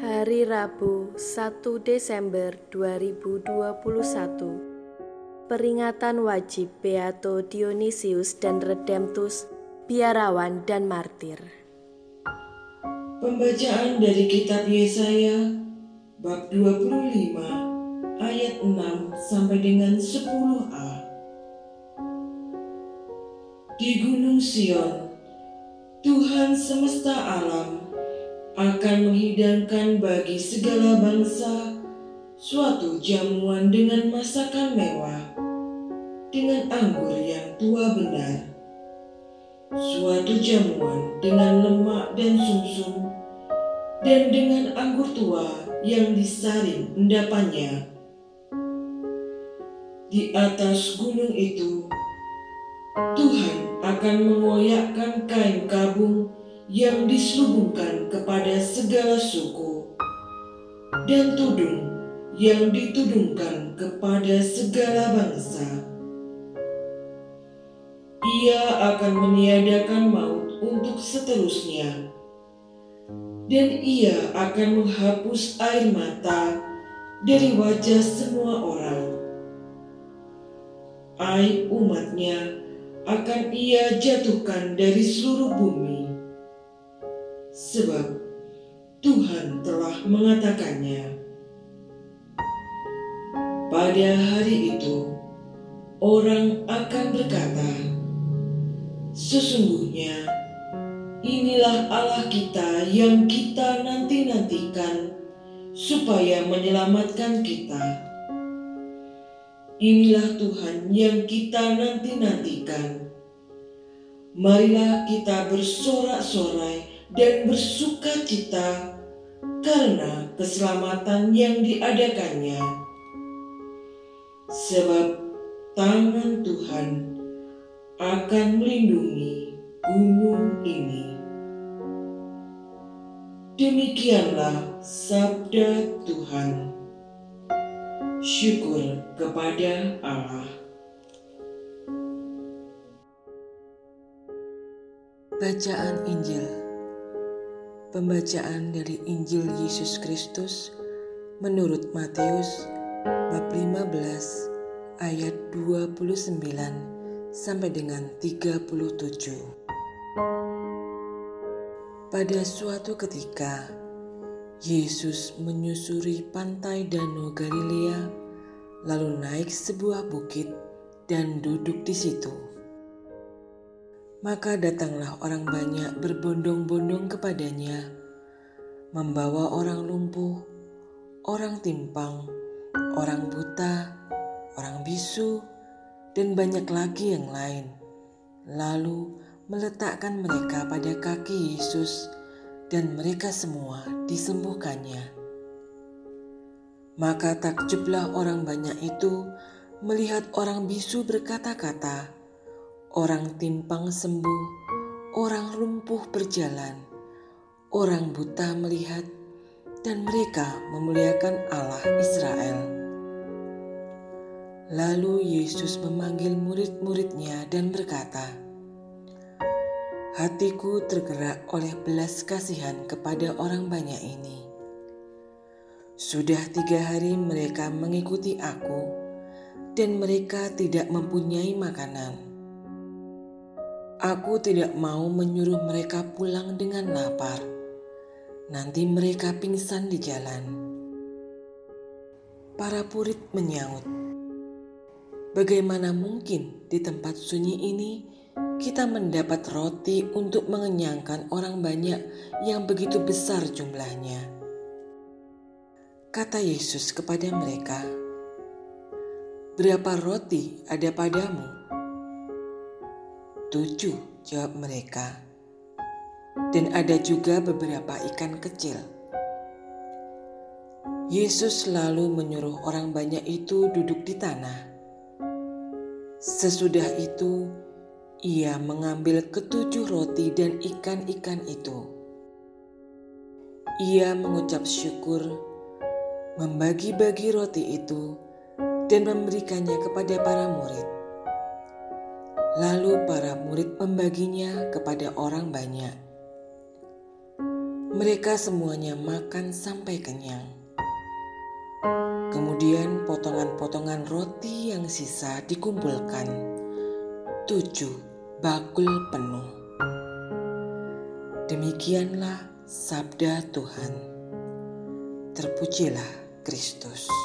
Hari Rabu 1 Desember 2021 Peringatan wajib Beato Dionysius dan Redemptus, biarawan dan martir. Pembacaan dari kitab Yesaya bab 25 ayat 6 sampai dengan 10a. Di Gunung Sion, Tuhan semesta alam akan menghidangkan bagi segala bangsa suatu jamuan dengan masakan mewah dengan anggur yang tua benar, suatu jamuan dengan lemak dan sumsum, dan dengan anggur tua yang disaring endapannya. Di atas gunung itu, Tuhan akan mengoyakkan kain kabung yang diselubungkan kepada segala suku, dan tudung yang ditudungkan kepada segala bangsa ia akan meniadakan maut untuk seterusnya, dan ia akan menghapus air mata dari wajah semua orang. Aib umatnya akan ia jatuhkan dari seluruh bumi, sebab Tuhan telah mengatakannya. Pada hari itu, orang akan berkata, Sesungguhnya inilah Allah kita yang kita nanti-nantikan supaya menyelamatkan kita. Inilah Tuhan yang kita nanti-nantikan. Marilah kita bersorak-sorai dan bersuka cita karena keselamatan yang diadakannya. Sebab tangan Tuhan akan melindungi gunung ini. Demikianlah sabda Tuhan. Syukur kepada Allah. Bacaan Injil Pembacaan dari Injil Yesus Kristus menurut Matius bab 15 ayat 29 sampai dengan 37. Pada suatu ketika, Yesus menyusuri pantai Danau Galilea, lalu naik sebuah bukit dan duduk di situ. Maka datanglah orang banyak berbondong-bondong kepadanya, membawa orang lumpuh, orang timpang, orang buta, orang bisu, dan banyak lagi yang lain. Lalu meletakkan mereka pada kaki Yesus, dan mereka semua disembuhkannya. Maka takjublah orang banyak itu melihat orang bisu berkata-kata, orang timpang sembuh, orang lumpuh berjalan, orang buta melihat, dan mereka memuliakan Allah Israel. Lalu Yesus memanggil murid-muridnya dan berkata, Hatiku tergerak oleh belas kasihan kepada orang banyak ini. Sudah tiga hari mereka mengikuti aku, dan mereka tidak mempunyai makanan. Aku tidak mau menyuruh mereka pulang dengan lapar. Nanti mereka pingsan di jalan. Para purit menyaut, Bagaimana mungkin di tempat sunyi ini kita mendapat roti untuk mengenyangkan orang banyak yang begitu besar jumlahnya? Kata Yesus kepada mereka, "Berapa roti ada padamu?" Tujuh, jawab mereka, dan ada juga beberapa ikan kecil. Yesus lalu menyuruh orang banyak itu duduk di tanah Sesudah itu, ia mengambil ketujuh roti dan ikan-ikan itu. Ia mengucap syukur, membagi-bagi roti itu, dan memberikannya kepada para murid. Lalu para murid membaginya kepada orang banyak. Mereka semuanya makan sampai kenyang. Kemudian potongan-potongan roti yang sisa dikumpulkan. Tujuh bakul penuh. Demikianlah sabda Tuhan. Terpujilah Kristus.